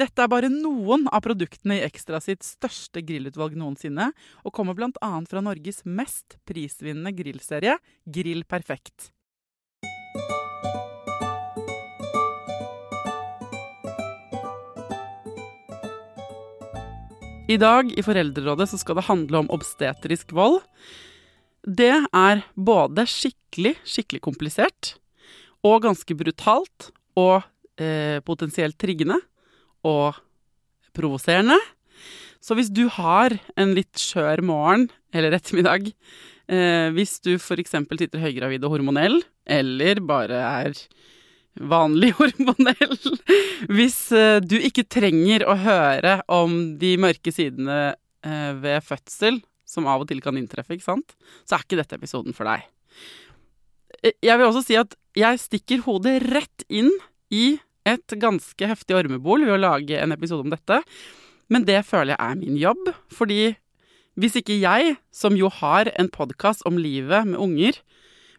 Dette er bare noen av produktene i Ekstra sitt største grillutvalg noensinne, og kommer bl.a. fra Norges mest prisvinnende grillserie, Grill Perfekt. I dag i Foreldrerådet så skal det handle om obstetrisk vold. Det er både skikkelig, skikkelig komplisert og ganske brutalt og eh, potensielt triggende og provoserende. Så hvis du har en litt skjør morgen eller ettermiddag, eh, hvis du f.eks. sitter høygravid og hormonell, eller bare er vanlig hormonell, hvis eh, du ikke trenger å høre om de mørke sidene eh, ved fødsel, som av og til kan inntreffe, ikke sant, så er ikke dette episoden for deg. Eh, Jeg vil også si at jeg stikker hodet rett inn i et ganske heftig ormebol ved å lage en episode om dette. Men det føler jeg er min jobb, fordi hvis ikke jeg, som jo har en podkast om livet med unger,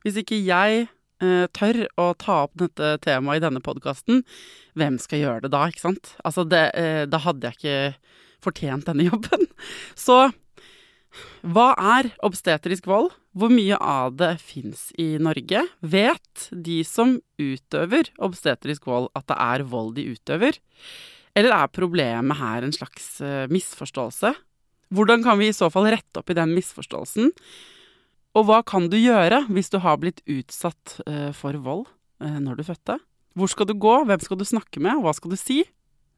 hvis ikke jeg eh, tør å ta opp dette temaet i denne podkasten, hvem skal gjøre det da, ikke sant? Altså, det, eh, da hadde jeg ikke fortjent denne jobben. Så hva er obstetrisk vold? Hvor mye av det fins i Norge? Vet de som utøver obstetrisk vold, at det er vold de utøver? Eller er problemet her en slags eh, misforståelse? Hvordan kan vi i så fall rette opp i den misforståelsen? Og hva kan du gjøre hvis du har blitt utsatt eh, for vold eh, når du fødte? Hvor skal du gå, hvem skal du snakke med, hva skal du si?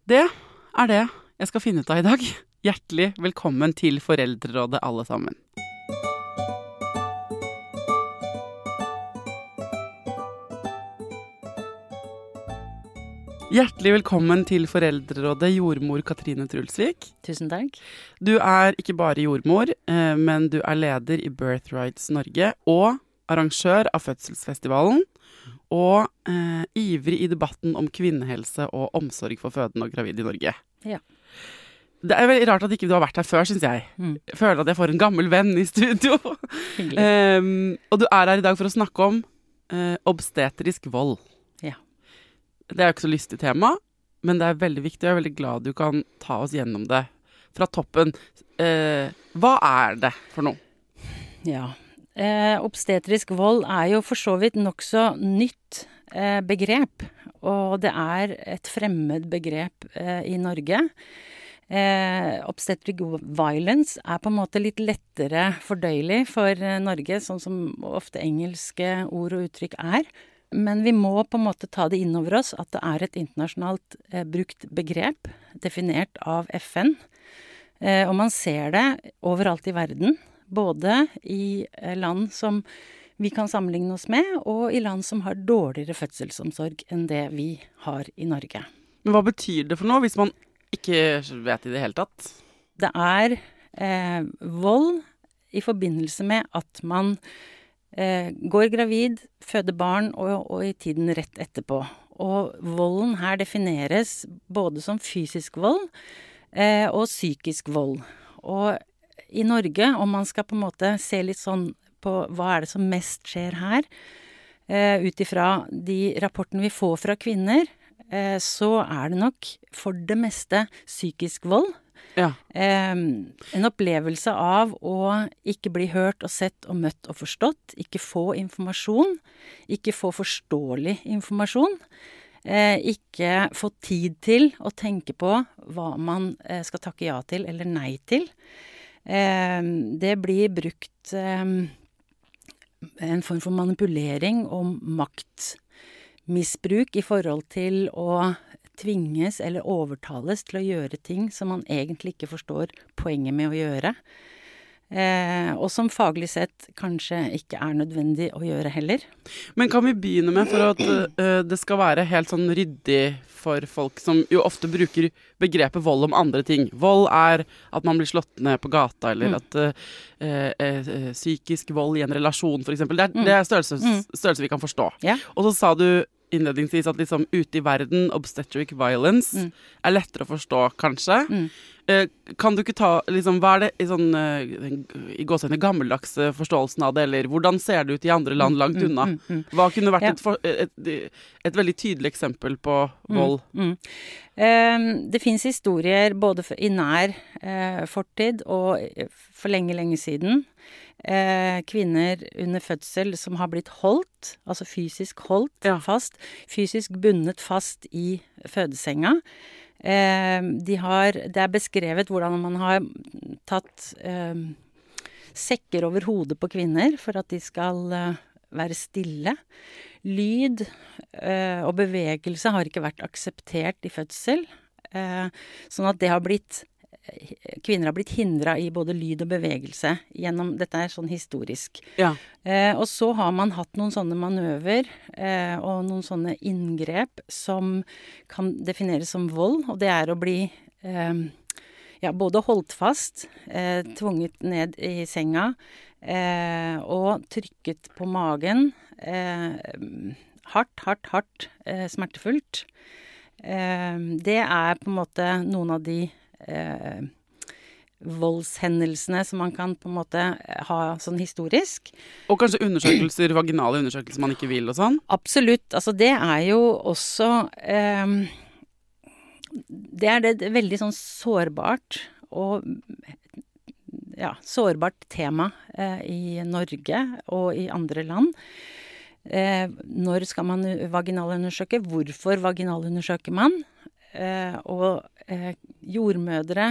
Det er det jeg skal finne ut av i dag. Hjertelig velkommen til Foreldrerådet, alle sammen. Hjertelig velkommen til Foreldrerådet, jordmor Katrine Trulsvik. Tusen takk. Du er ikke bare jordmor, eh, men du er leder i Birthrights Norge og arrangør av fødselsfestivalen. Og eh, ivrig i debatten om kvinnehelse og omsorg for fødende og gravide i Norge. Ja. Det er veldig rart at ikke du har vært her før, syns jeg. Mm. Jeg føler at jeg får en gammel venn i studio. um, og du er her i dag for å snakke om uh, obstetrisk vold. Ja. Det er jo ikke så lystig tema, men det er veldig viktig, og jeg er veldig glad du kan ta oss gjennom det fra toppen. Uh, hva er det for noe? ja. Uh, obstetrisk vold er jo for så vidt nokså nytt begrep. Og det er et fremmed begrep i Norge. Eh, obstetric violence er på en måte litt lettere fordøyelig for eh, Norge, sånn som ofte engelske ord og uttrykk er. Men vi må på en måte ta det inn over oss at det er et internasjonalt eh, brukt begrep, definert av FN. Eh, og man ser det overalt i verden. Både i eh, land som vi kan sammenligne oss med, og i land som har dårligere fødselsomsorg enn det vi har i Norge. Men hva betyr det for noe, hvis man ikke vet i det hele tatt? Det er eh, vold i forbindelse med at man eh, går gravid, føder barn og, og i tiden rett etterpå. Og volden her defineres både som fysisk vold eh, og psykisk vold. Og i Norge, om man skal på en måte se litt sånn på hva er det som mest skjer her, eh, ut ifra de rapportene vi får fra kvinner, så er det nok for det meste psykisk vold. Ja. Eh, en opplevelse av å ikke bli hørt og sett og møtt og forstått. Ikke få informasjon. Ikke få forståelig informasjon. Eh, ikke få tid til å tenke på hva man eh, skal takke ja til eller nei til. Eh, det blir brukt eh, en form for manipulering og maktmisbruk i forhold til å tvinges eller overtales til å gjøre ting som man egentlig ikke forstår poenget med å gjøre. Eh, og som faglig sett kanskje ikke er nødvendig å gjøre heller. Men kan vi begynne med, for at uh, det skal være helt sånn ryddig for folk som jo ofte bruker begrepet vold om andre ting. Vold er at man blir slått ned på gata, eller Mm. at eh, eh, psykisk vold i en relasjon, f.eks. Det, er- Mm. det er størrelse, Mm. vi kan forstå. Ja. Og så sa du innledningsvis at liksom ute i verden, obstetric violence Mm. er lettere å forstå, kanskje. Mm. Eh, kan du ikke ta liksom, Hva er det i sånn eh, i gåseøyne gammeldagse forståelsen av det, eller hvordan ser det ut i andre land langt Mm, unna? mm, mm. Hva kunne vært Ja. et, for, et, et, et veldig tydelig eksempel på Mm, vold? Mm. Eh, det fins historier både i nær eh, fortid og for lenge, lenge siden. Eh, kvinner under fødsel som har blitt holdt, altså fysisk holdt Ja. fast, fysisk bundet fast i fødesenga. Eh, de har, det er beskrevet hvordan man har tatt eh, sekker over hodet på kvinner for at de skal være stille. Lyd eh, og bevegelse har ikke vært akseptert i fødsel. Eh, sånn at det har blitt Kvinner har blitt hindra i både lyd og bevegelse gjennom Dette er sånn historisk. Ja. Eh, og så har man hatt noen sånne manøver eh, og noen sånne inngrep som kan defineres som vold, og det er å bli eh, ja, både holdt fast, eh, tvunget ned i senga eh, og trykket på magen. Eh, hardt, hardt, hardt smertefullt. Det er på en måte noen av de voldshendelsene som man kan på en måte ha sånn historisk. Og kanskje undersøkelser, vaginale undersøkelser man ikke vil og sånn? Absolutt. Altså det er jo også eh, Det er det det veldig sånn sårbart og ja, sårbart tema eh, i Norge og i andre land. Eh, når skal man vaginalundersøke? Hvorfor vaginalundersøker man? Eh, og eh, jordmødre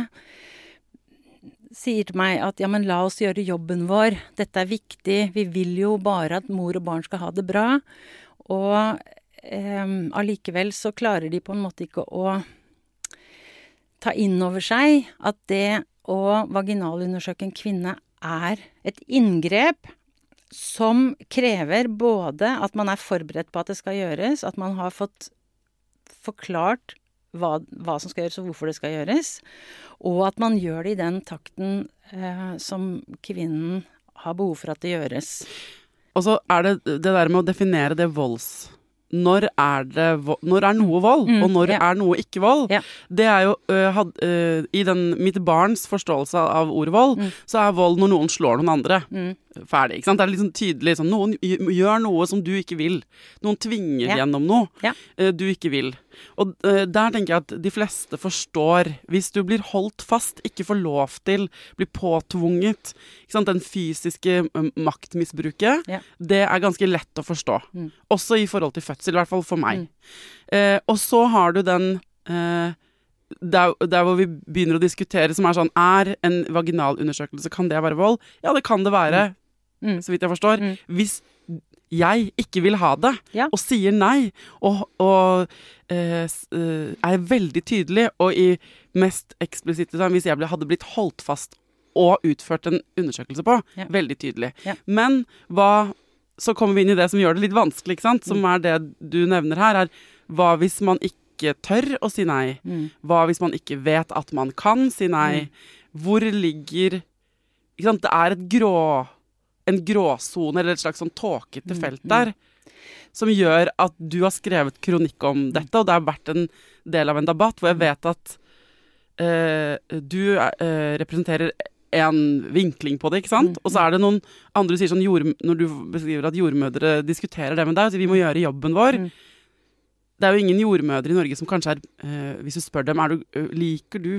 sier til meg at ja, men la oss gjøre jobben vår, dette er viktig, vi vil jo bare at mor og barn skal ha det bra. Og eh, allikevel så klarer de på en måte ikke å ta inn over seg at det å vaginalundersøke en kvinne er et inngrep som krever både at man er forberedt på at det skal gjøres, at man har fått forklart hva, hva som skal gjøres og hvorfor det skal gjøres, og at man gjør det i den takten eh, som kvinnen har behov for at det gjøres. Og så er det det der med å definere det volds... Når er, det, når er noe vold, Mm, og når ja. er noe ikke vold? Ja. Det er jo uh, had, uh, I den, mitt barns forståelse av ordet vold, Mm. så er vold når noen slår noen andre. Mm. Ferdig. ikke sant? Det er liksom tydelig sånn Noen gjør noe som du ikke vil. Noen tvinger Ja. gjennom noe øh, du ikke vil. Og øh, der tenker jeg at de fleste forstår Hvis du blir holdt fast, ikke får lov til, blir påtvunget? Den fysiske maktmisbruket, Ja. det er ganske lett å forstå. Mm. Også i forhold til fødsel, i hvert fall for meg. Mm. Eh, og så har du den eh, der, der hvor vi begynner å diskutere, som er sånn Er en vaginalundersøkelse, kan det være vold? Ja, det kan det være, Mm. så vidt jeg forstår. Mm. Hvis jeg ikke vil ha det, Ja. og sier nei, og, og eh, eh, er veldig tydelig, og i mest eksplisitte sånn, Hvis jeg hadde blitt holdt fast og utført en undersøkelse på, Ja. veldig tydelig. Ja. Men hva Så kommer vi inn i det som gjør det litt vanskelig, ikke sant? Mm. Som er det du nevner her, er hva hvis man ikke tør å si nei? Mm. Hva hvis man ikke vet at man kan si nei? Hvor ligger Ikke sant, det er et grå en gråsone eller et slags sånn tåkete Mm, felt mm. der. Som gjør at du har skrevet kronikk om dette, og det har vært en del av en debatt hvor jeg vet at eh, du eh, representerer en vinkling på det, ikke sant? Mm, Og så er det noen andre sier sånn jord, Når du beskriver at jordmødre diskuterer det med deg, og sier vi må gjøre jobben vår. Mm. Det er jo ingen jordmødre i Norge som kanskje er eh, Hvis du spør dem er du, ø, liker du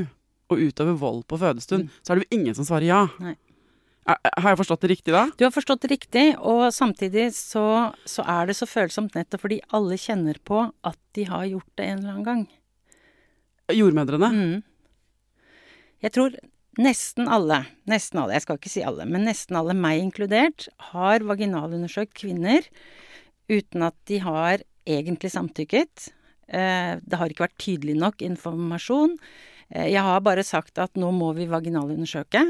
å utøve vold på fødestund, Mm. så er det jo ingen som svarer ja. Nei. Er, har jeg forstått det riktig da? Du har forstått det riktig, og samtidig så, så er det så følsomt nettopp fordi alle kjenner på at de har gjort det en eller annen gang. Jordmødrene? Mm. Jeg tror nesten alle, nesten alle, jeg skal ikke si alle, men nesten alle, meg inkludert, har vaginalundersøkt kvinner uten at de har egentlig samtykket. Eh, Det har ikke vært tydelig nok informasjon. Eh, Jeg har bare sagt at nå må vi vaginalundersøke.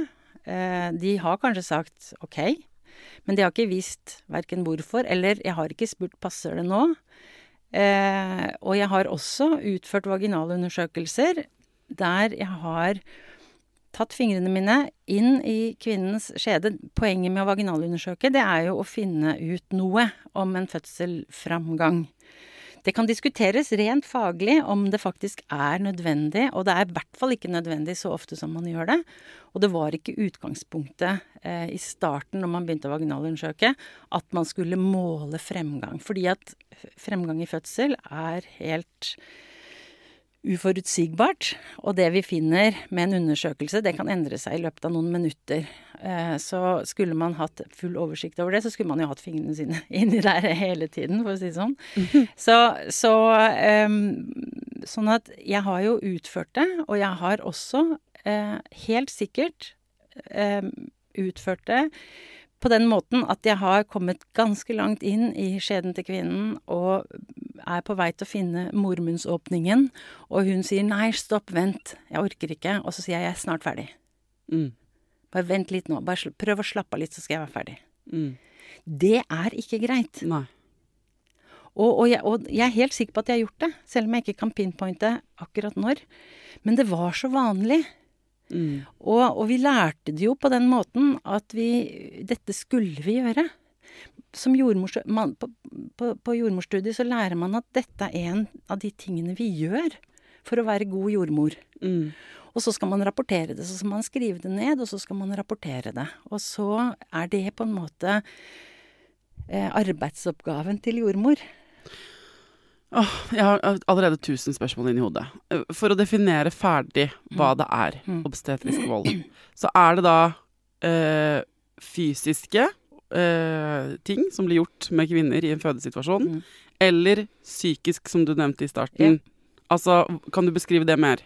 Eh, De har kanskje sagt ok, men de har ikke visst verken hvorfor, eller jeg har ikke spurt passer det nå. Eh, og jeg har også utført vaginalundersøkelser der jeg har tatt fingrene mine inn i kvinnens skjede. Poenget med å vaginalundersøke, det er jo å finne ut noe om en fødselframgang. Det kan diskuteres rent faglig om det faktisk er nødvendig, og det er i hvert fall ikke nødvendig så ofte som man gjør det. Og det var ikke utgangspunktet eh, i starten når man begynte å vaginalundersøke, at man skulle måle fremgang. Fordi at fremgang i fødsel er helt uforutsigbart. Og det vi finner med en undersøkelse, det kan endre seg i løpet av noen minutter. Eh, Så skulle man hatt full oversikt over det, så skulle man jo hatt fingrene sine inni der hele tiden, for å si det sånn. Så, så ehm, Sånn at jeg har jo utført det, og jeg har også eh, helt sikkert eh, utført det på den måten at jeg har kommet ganske langt inn i skjeden til kvinnen og er på vei til å finne mormunnsåpningen, og hun sier 'nei, stopp, vent, jeg orker ikke', og så sier jeg 'jeg er snart ferdig'. Mm. Bare vent litt nå, bare prøv å slappe av litt, så skal jeg være ferdig. Mm. Det er ikke greit. Nei. Og, og, jeg, og jeg er helt sikker på at jeg har gjort det, selv om jeg ikke kan pinpointe akkurat når. Men det var så vanlig. Mm. Og, og vi lærte det jo på den måten at vi Dette skulle vi gjøre. Som jordmors, man, på, på, på jordmorstudiet så lærer man at dette er en av de tingene vi gjør for å være god jordmor. Mm. Og så skal man rapportere det. Så skal man skrive det ned, og så skal man rapportere det. Og så er det på en måte eh, arbeidsoppgaven til jordmor. Åh, jeg har allerede tusen spørsmål inni hodet. Eh, For å definere ferdig hva det er, Mm. obstetrisk vold, så er det da øh, fysiske øh, ting som blir gjort med kvinner i en fødesituasjon, Mm. eller psykisk, som du nevnte i starten. Altså, kan du beskrive det mer?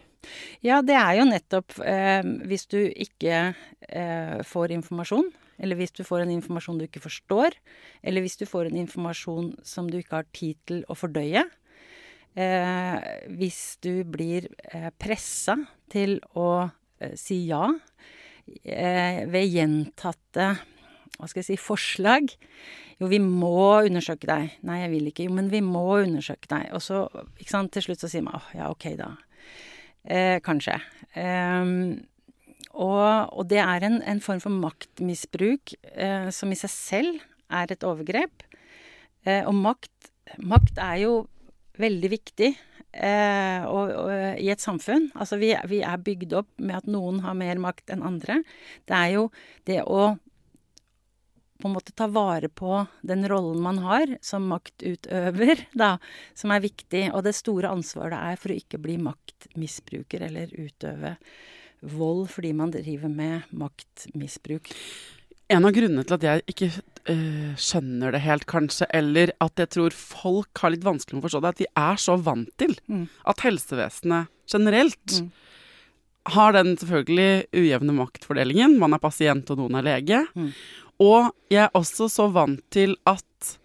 Ja, det er jo nettopp øh, hvis du ikke får informasjon, eller hvis du får en informasjon du ikke forstår, eller hvis du får en informasjon som du ikke har tid til å fordøye. Eh, hvis du blir eh, pressa til å eh, si ja eh, ved gjentatte hva skal jeg si, forslag. Jo, vi må undersøke deg. Nei, jeg vil ikke. Jo, men vi må undersøke deg. Og så, ikke sant, til slutt så sier man åh, ja, ok da. Eh, kanskje. Ehm, og, og det er en, en form for maktmisbruk eh, som i seg selv er et overgrep. Eh, og makt, makt er jo veldig viktig eh, og, og, i et samfunn. Altså vi, vi er bygd opp med at noen har mer makt enn andre. Det er jo det å på en måte ta vare på den rollen man har som maktutøver, da, som er viktig. Og det store ansvaret det er for å ikke bli maktmisbruker eller utøve vold fordi man driver med maktmisbruk. En av grunnene til at jeg ikke eh, skjønner det helt, kanskje, eller at jeg tror folk har litt vanskelig med å forstå det, er at de er så vant til Mm. at helsevesenet generelt Mm. har den selvfølgelig ujevne maktfordelingen. Man er pasient, og noen er lege. Mm. Og jeg er også så vant til at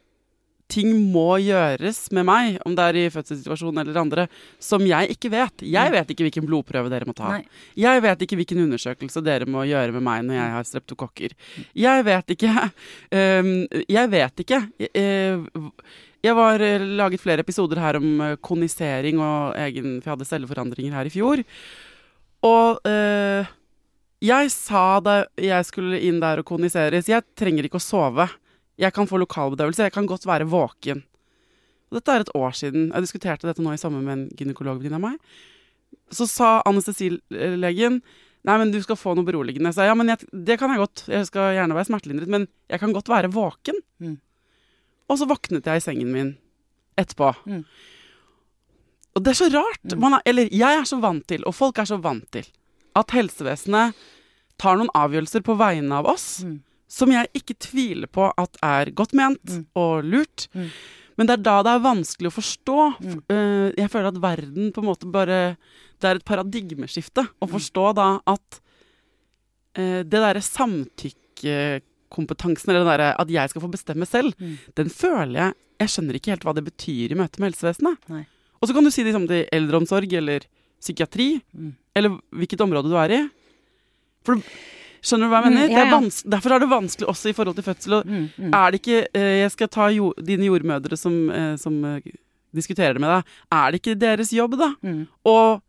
ting må gjøres med meg, om det er i fødselssituasjonen eller andre, som jeg ikke vet. Jeg Mm. vet ikke hvilken blodprøve dere må ta. Nei. Jeg vet ikke hvilken undersøkelse dere må gjøre med meg når jeg har streptokokker. Jeg vet ikke øhm, Jeg vet ikke. Jeg, jeg var øh, laget flere episoder her om øh, konisering og egen For jeg hadde celleforandringer her i fjor. Og Jeg sa da jeg skulle inn der og koniseres, jeg trenger ikke å sove. Jeg kan få lokalbedøvelse, jeg kan godt være våken. Og dette er et år siden. Jeg diskuterte dette nå i sommer med en gynekologvenninne av meg. Så sa anestesilegen Nei, men du skal få noe beroligende. Jeg sa ja, men jeg, det kan jeg godt. Jeg skal gjerne være smertelindret, men jeg kan godt være våken. Mm. Og så våknet jeg i sengen min etterpå. Mm. Og det er så rart. Man er, eller jeg er så vant til, og folk er så vant til, at helsevesenet tar noen avgjørelser på vegne av oss Mm. Som jeg ikke tviler på at er godt ment Mm. og lurt. Mm. Men det er da det er vanskelig å forstå. Mm. Eh, jeg føler at verden på en måte bare Det er et paradigmeskifte å Mm. forstå da at eh, det derre samtykkekompetansen, eller det derre at jeg skal få bestemme selv, Mm. den føler jeg Jeg skjønner ikke helt hva det betyr i møte med helsevesenet. Nei. Og så kan du si det samme til eldreomsorg eller psykiatri, Mm. eller hvilket område du er i. For Skjønner du hva jeg Mm, mener? ja, Det er derfor er det vanskelig også i forhold til fødsel. Og Mm, mm. er det ikke eh, Jeg skal ta jo, dine jordmødre som, eh, som eh, diskuterer det med deg. Er det ikke deres jobb, da? Mm. Å,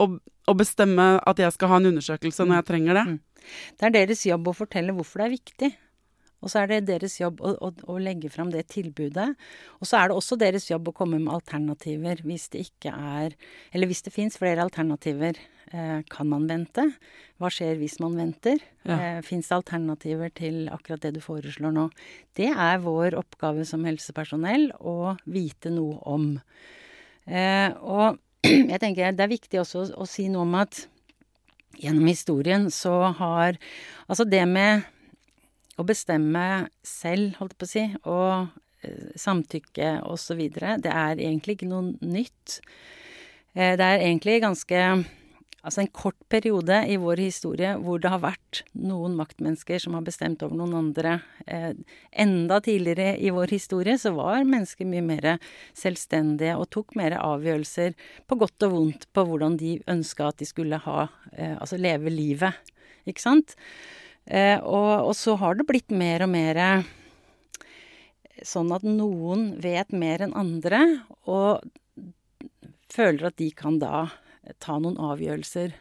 å, å bestemme at jeg skal ha en undersøkelse når jeg trenger det? Mm. Det er deres jobb å fortelle hvorfor det er viktig. Og så er det deres jobb å, å, å legge fram det tilbudet. Og så er det også deres jobb å komme med alternativer hvis det ikke er Eller hvis det fins flere alternativer. Eh, kan man vente? Hva skjer hvis man venter? Ja. Eh, fins det alternativer til akkurat det du foreslår nå? Det er vår oppgave som helsepersonell å vite noe om. Eh, og jeg tenker det er viktig også å, si noe om at gjennom historien så har Altså det med å bestemme selv, holdt jeg på å si, og samtykke osv., det er egentlig ikke noe nytt. Det er egentlig ganske Altså en kort periode i vår historie hvor det har vært noen maktmennesker som har bestemt over noen andre. Eh, enda tidligere i vår historie så var mennesker mye mer selvstendige og tok mer avgjørelser på godt og vondt på hvordan de ønska at de skulle ha eh, Altså leve livet. Ikke sant? Eh, og, og så har det blitt mer og mer sånn at noen vet mer enn andre, og føler at de kan da ta noen avgjørelser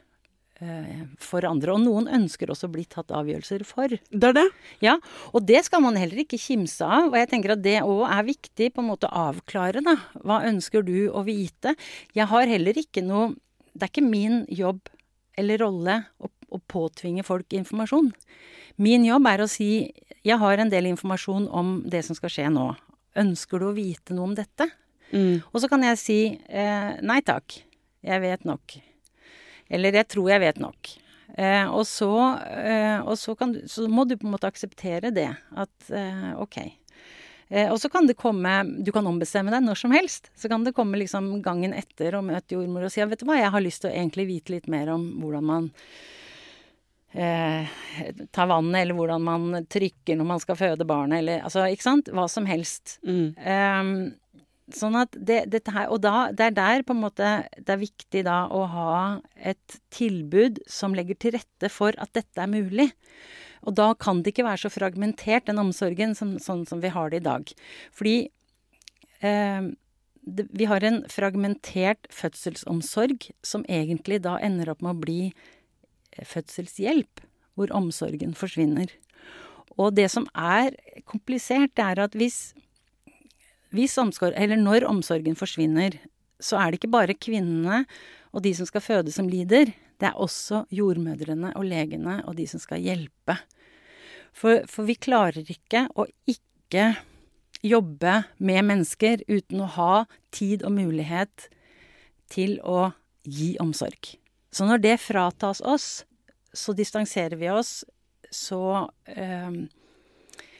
eh, for andre. Og noen ønsker også å bli tatt avgjørelser for. Det er det. Ja, og det skal man heller ikke kimse av. Og jeg tenker at det òg er viktig på en måte å avklare, da. Hva ønsker du å vite? Jeg har heller ikke noe Det er ikke min jobb eller rolle å, å påtvinge folk informasjon. Min jobb er å si jeg har en del informasjon om det som skal skje nå. Ønsker du å vite noe om dette? Mm. Og så kan jeg si eh, nei takk, jeg vet nok. Eller jeg tror jeg vet nok. Eh, og så, eh, og så, kan du, så må du på en måte akseptere det. At eh, ok. Eh, og så kan det komme Du kan ombestemme deg når som helst. Så kan det komme liksom gangen etter og møte jordmor og si vet du hva, jeg har lyst til å egentlig vite litt mer om hvordan man eh, tar vannet, eller hvordan man trykker når man skal føde barnet, eller altså, ikke sant? Hva som helst. Mm. Sånn at det, dette her Og da, det er der på en måte det er viktig da å ha et tilbud som legger til rette for at dette er mulig. Og da kan det ikke være så fragmentert, den omsorgen, som, sånn som vi har det i dag. Fordi eh, det, vi har en fragmentert fødselsomsorg som egentlig da ender opp med å bli fødselshjelp, hvor omsorgen forsvinner. Og det som er komplisert, det er at hvis omsorg, eller når omsorgen forsvinner, så er det ikke bare kvinnene og de som skal føde som lider, det er også jordmødrene og legene og de som skal hjelpe. For, for vi klarer ikke å ikke jobbe med mennesker uten å ha tid og mulighet til å gi omsorg. Så når det fratas oss, så distanserer vi oss, så eh,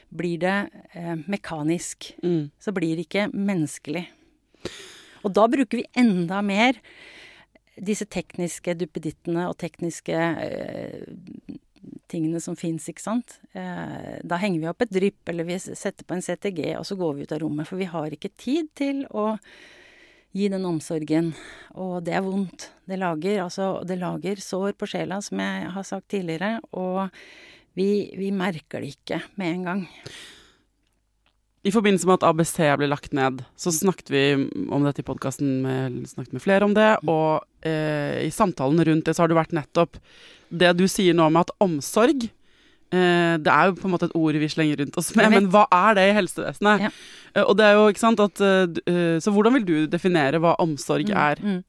blir det eh, mekanisk. Mm. Så blir det ikke menneskelig. Og da bruker vi enda mer disse tekniske duppedittene og tekniske eh, tingene som fins, ikke sant. Eh, da henger vi opp et drypp, eller vi setter på en CTG, og så går vi ut av rommet. For vi har ikke tid til å gi den omsorgen. Og det er vondt. Det lager, altså, det lager sår på sjela, som jeg har sagt tidligere. Og vi, vi merker det ikke med en gang. I forbindelse med at ABC ble lagt ned, så snakket vi om dette i podkasten snakket med flere om det. Og eh, i samtalen rundt det så har det vært nettopp det du sier nå med at omsorg Det er jo på en måte et ord vi slenger rundt oss med, men hva er det i helsevesenet? Ja. Eh, og det er jo, ikke sant, at eh, eh, Så hvordan vil du definere hva omsorg er? Mm.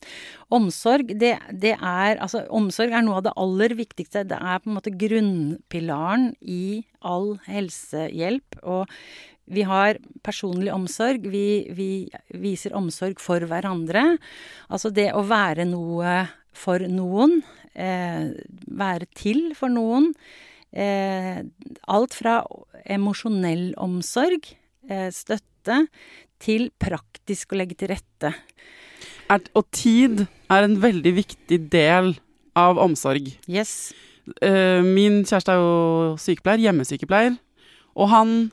Omsorg, det, det er Altså, omsorg er noe av det aller viktigste. Det er på en måte grunnpilaren i all helsehjelp. Og vi har personlig omsorg. Vi, vi viser omsorg for hverandre. Altså det å være noe for noen. Eh, være til for noen. Eh, alt fra emosjonell omsorg, eh, støtte, til praktisk å legge til rette. Og tid er en veldig viktig del av omsorg. Yes. Eh, min kjæreste er jo sykepleier, hjemmesykepleier, og han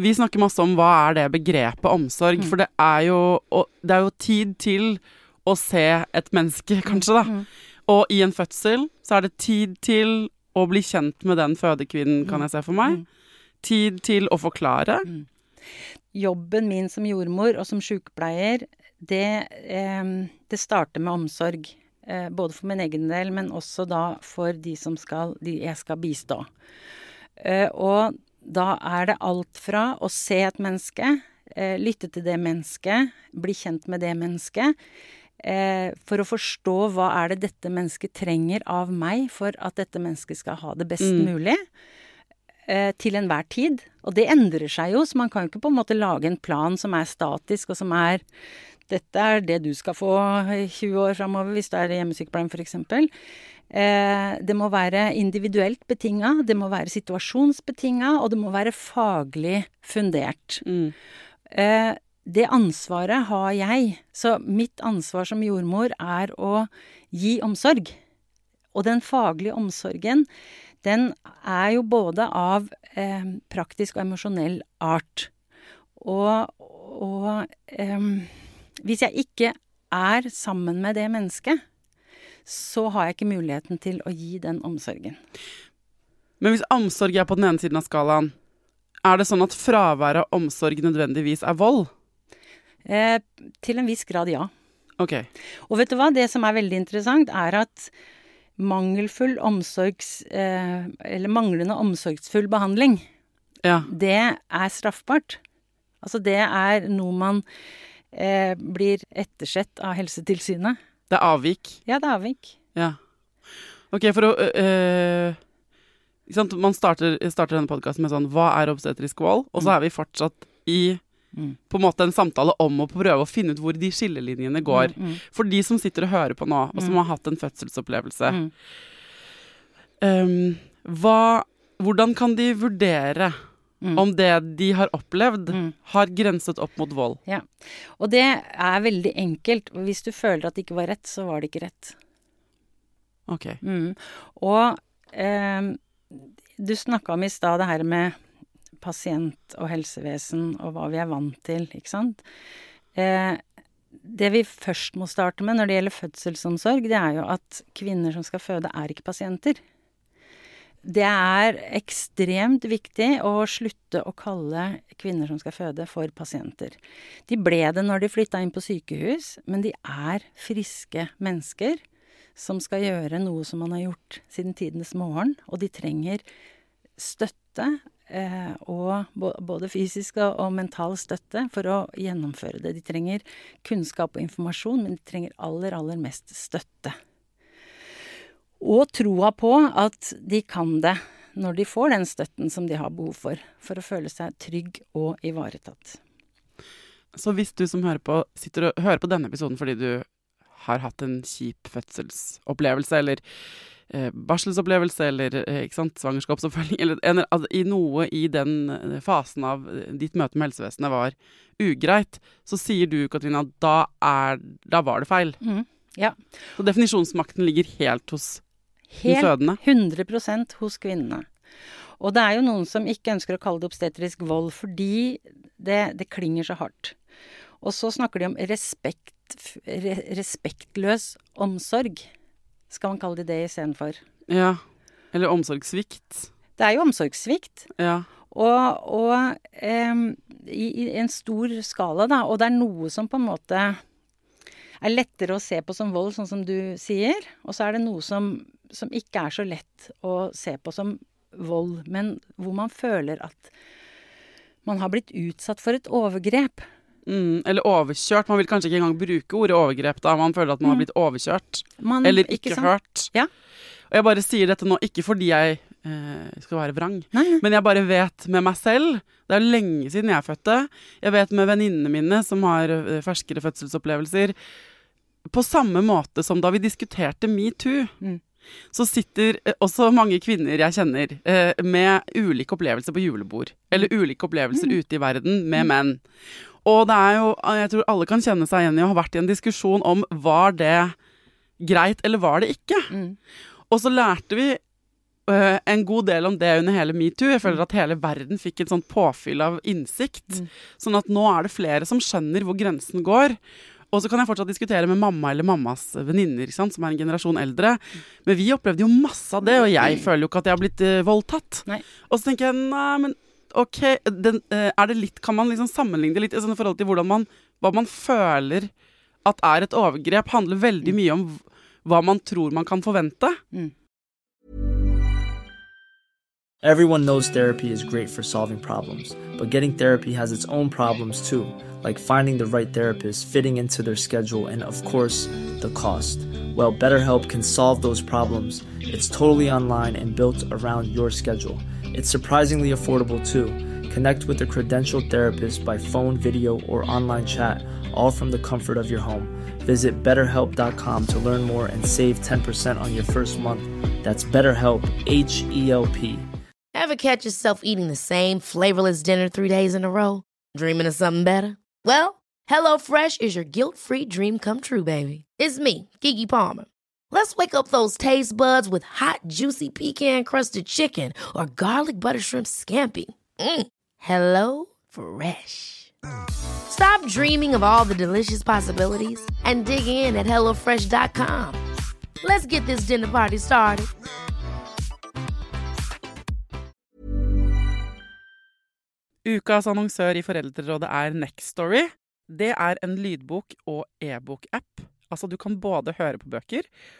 Vi snakker masse om hva er det begrepet omsorg, Mm. for det er jo Det er jo tid til å se et menneske, kanskje, da. Mm. Og i en fødsel så er det tid til å bli kjent med den fødekvinnen, kan Mm. jeg se for meg. Mm. Tid til å forklare. Jobben min som jordmor og som sykepleier, det, eh, det starter med omsorg. Eh, både for min egen del, men også da for de som skal, de jeg skal bistå. Eh, og da er det alt fra å se et menneske, eh, lytte til det mennesket, bli kjent med det mennesket, for å forstå hva er det dette mennesket trenger av meg for at dette mennesket skal ha det best Mm. mulig eh, til enhver tid. Og det endrer seg jo, så man kan jo ikke på en måte lage en plan som er statisk, og som er dette er det du skal få i 20 år framover, hvis du er hjemmesykepleien f.eks. Eh, det må være individuelt betinga, det må være situasjonsbetinga, og det må være faglig fundert. Mm. Det ansvaret har jeg. Så mitt ansvar som jordmor er å gi omsorg. Og den faglige omsorgen, den er jo både av eh, praktisk og emosjonell art. Og, og eh, hvis jeg ikke er sammen med det mennesket, så har jeg ikke muligheten til å gi den omsorgen. Men hvis omsorg er på den ene siden av skalaen, er det sånn at fravær av omsorg nødvendigvis er vold? Eh, til en viss grad, ja. Ok. Og vet du hva, det som er veldig interessant, er at mangelfull omsorgs... Eh, eller manglende omsorgsfull behandling, Ja. det er straffbart. Altså det er noe man eh, blir ettersett av Helsetilsynet. Det er avvik. Ja, det er avvik. Ja. Ok, for å øh? Man starter, starter denne podkasten med sånn Hva er obstetrisk vold? Og så er vi fortsatt i Mm. på en måte en samtale om å prøve å finne ut hvor de skillelinjene går. Mm, For de som sitter og hører på nå, og som Mm. har hatt en fødselsopplevelse. mm, øhm, hva, hvordan kan de vurdere mm, om det de har opplevd, mm. har grenset opp mot vold? Og det er veldig enkelt. Hvis du føler at det ikke var rett, så var det ikke rett. Ok. Mm. Og um, du snakka om i stad det her med pasient og helsevesen og hva vi er vant til, ikke sant. Eh, det vi først må starte med når det gjelder fødselsomsorg, det er jo at kvinner som skal føde, er ikke pasienter. Det er ekstremt viktig å slutte å kalle kvinner som skal føde, for pasienter. De ble det når de flytta inn på sykehus, men de er friske mennesker som skal gjøre noe som man har gjort siden tidenes morgen, og de trenger støtte. Eh, og både fysisk og, mental støtte for å gjennomføre det. De trenger kunnskap og informasjon, men de trenger aller, aller mest støtte. Og troa på at de kan det når de får den støtten som de har behov for, for å føle seg trygg og ivaretatt. Så hvis du som hører på, sitter og hører på denne episoden fordi du har hatt en kjip fødselsopplevelse, eller eh, barselsopplevelse, eller eh, svangerskapsoppfølging, eller en, altså, i noe i den eh, fasen av ditt møte med helsevesenet var ugreit, så sier du, Katrina, at da, er, da var det feil. Mm. Ja. Så definisjonsmakten ligger helt hos den Helt fødende. 100 hos kvinnene. Og det er jo noen som ikke ønsker å kalle det obstetrisk vold, fordi det, det klinger så hardt. Og så snakker de om respekt, re, respektløs omsorg. Skal man kalle det det istedenfor? Ja. Eller omsorgssvikt. Det er jo omsorgssvikt. Ja. Og, og um, i, i en stor skala, da. Og det er noe som på en måte er lettere å se på som vold, sånn som du sier. Og så er det noe som, som ikke er så lett å se på som vold, men hvor man føler at man har blitt utsatt for et overgrep. Mm, eller overkjørt. Man vil kanskje ikke engang bruke ordet overgrep da man føler at man har blitt overkjørt. Man, Eller ikke, ikke hørt. Ja. Og jeg bare sier dette nå ikke fordi jeg eh, skal være vrang, Nei, men jeg bare vet med meg selv Det er lenge siden jeg fødte. Jeg vet med venninnene mine som har eh, ferskere fødselsopplevelser. På samme måte som da vi diskuterte metoo, Mm. så sitter eh, også mange kvinner jeg kjenner eh, med ulike opplevelser på julebord. Eller ulike opplevelser ute i verden med menn. Og det er jo, jeg tror alle kan kjenne seg igjen i å ha vært i en diskusjon om var det greit eller var det ikke. Mm. Og så lærte vi øh, en god del om det under hele metoo. Jeg føler at hele verden fikk et sånt påfyll av innsikt. Mm. Sånn at nå er det flere som skjønner hvor grensen går. Og så kan jeg fortsatt diskutere med mamma eller mammas venninner, som er en generasjon eldre. Men vi opplevde jo masse av det, og jeg føler jo ikke at jeg har blitt øh, voldtatt. Nei. Og så tenker jeg nei, men OK, den, øh, er det litt Kan man liksom sammenligne det litt i sånn forhold til hvordan man Hva man føler at er et overgrep, handler veldig mye om hva man tror man kan forvente. Everyone knows therapy is great for solving problems, but getting therapy has its own problems too, like finding the right therapist, fitting into their schedule, and of course, the cost. Well, BetterHelp can solve those problems. It's totally online and built around your schedule. It's surprisingly affordable too. Connect with a credentialed therapist by phone, video, or online chat, all from the comfort of your home. Visit betterhelp.com to learn more and save 10% on your first month. That's BetterHelp, H E L P. Ever catch yourself eating the same flavorless dinner three days in a row? Dreaming of something better? Well, HelloFresh is your guilt free dream come true, baby. It's me, Gigi Palmer. Let's wake up those taste buds with hot, juicy pecan crusted chicken or garlic butter shrimp scampi. Mm. Hello Fresh. Stop dreaming of all the delicious possibilities and dig in at HelloFresh.com. Let's get this dinner party started. Ukas annonsør i Foreldrerådet er Nextory. Det er en lydbok- og e-bok-app. Altså, du kan både høre på bøker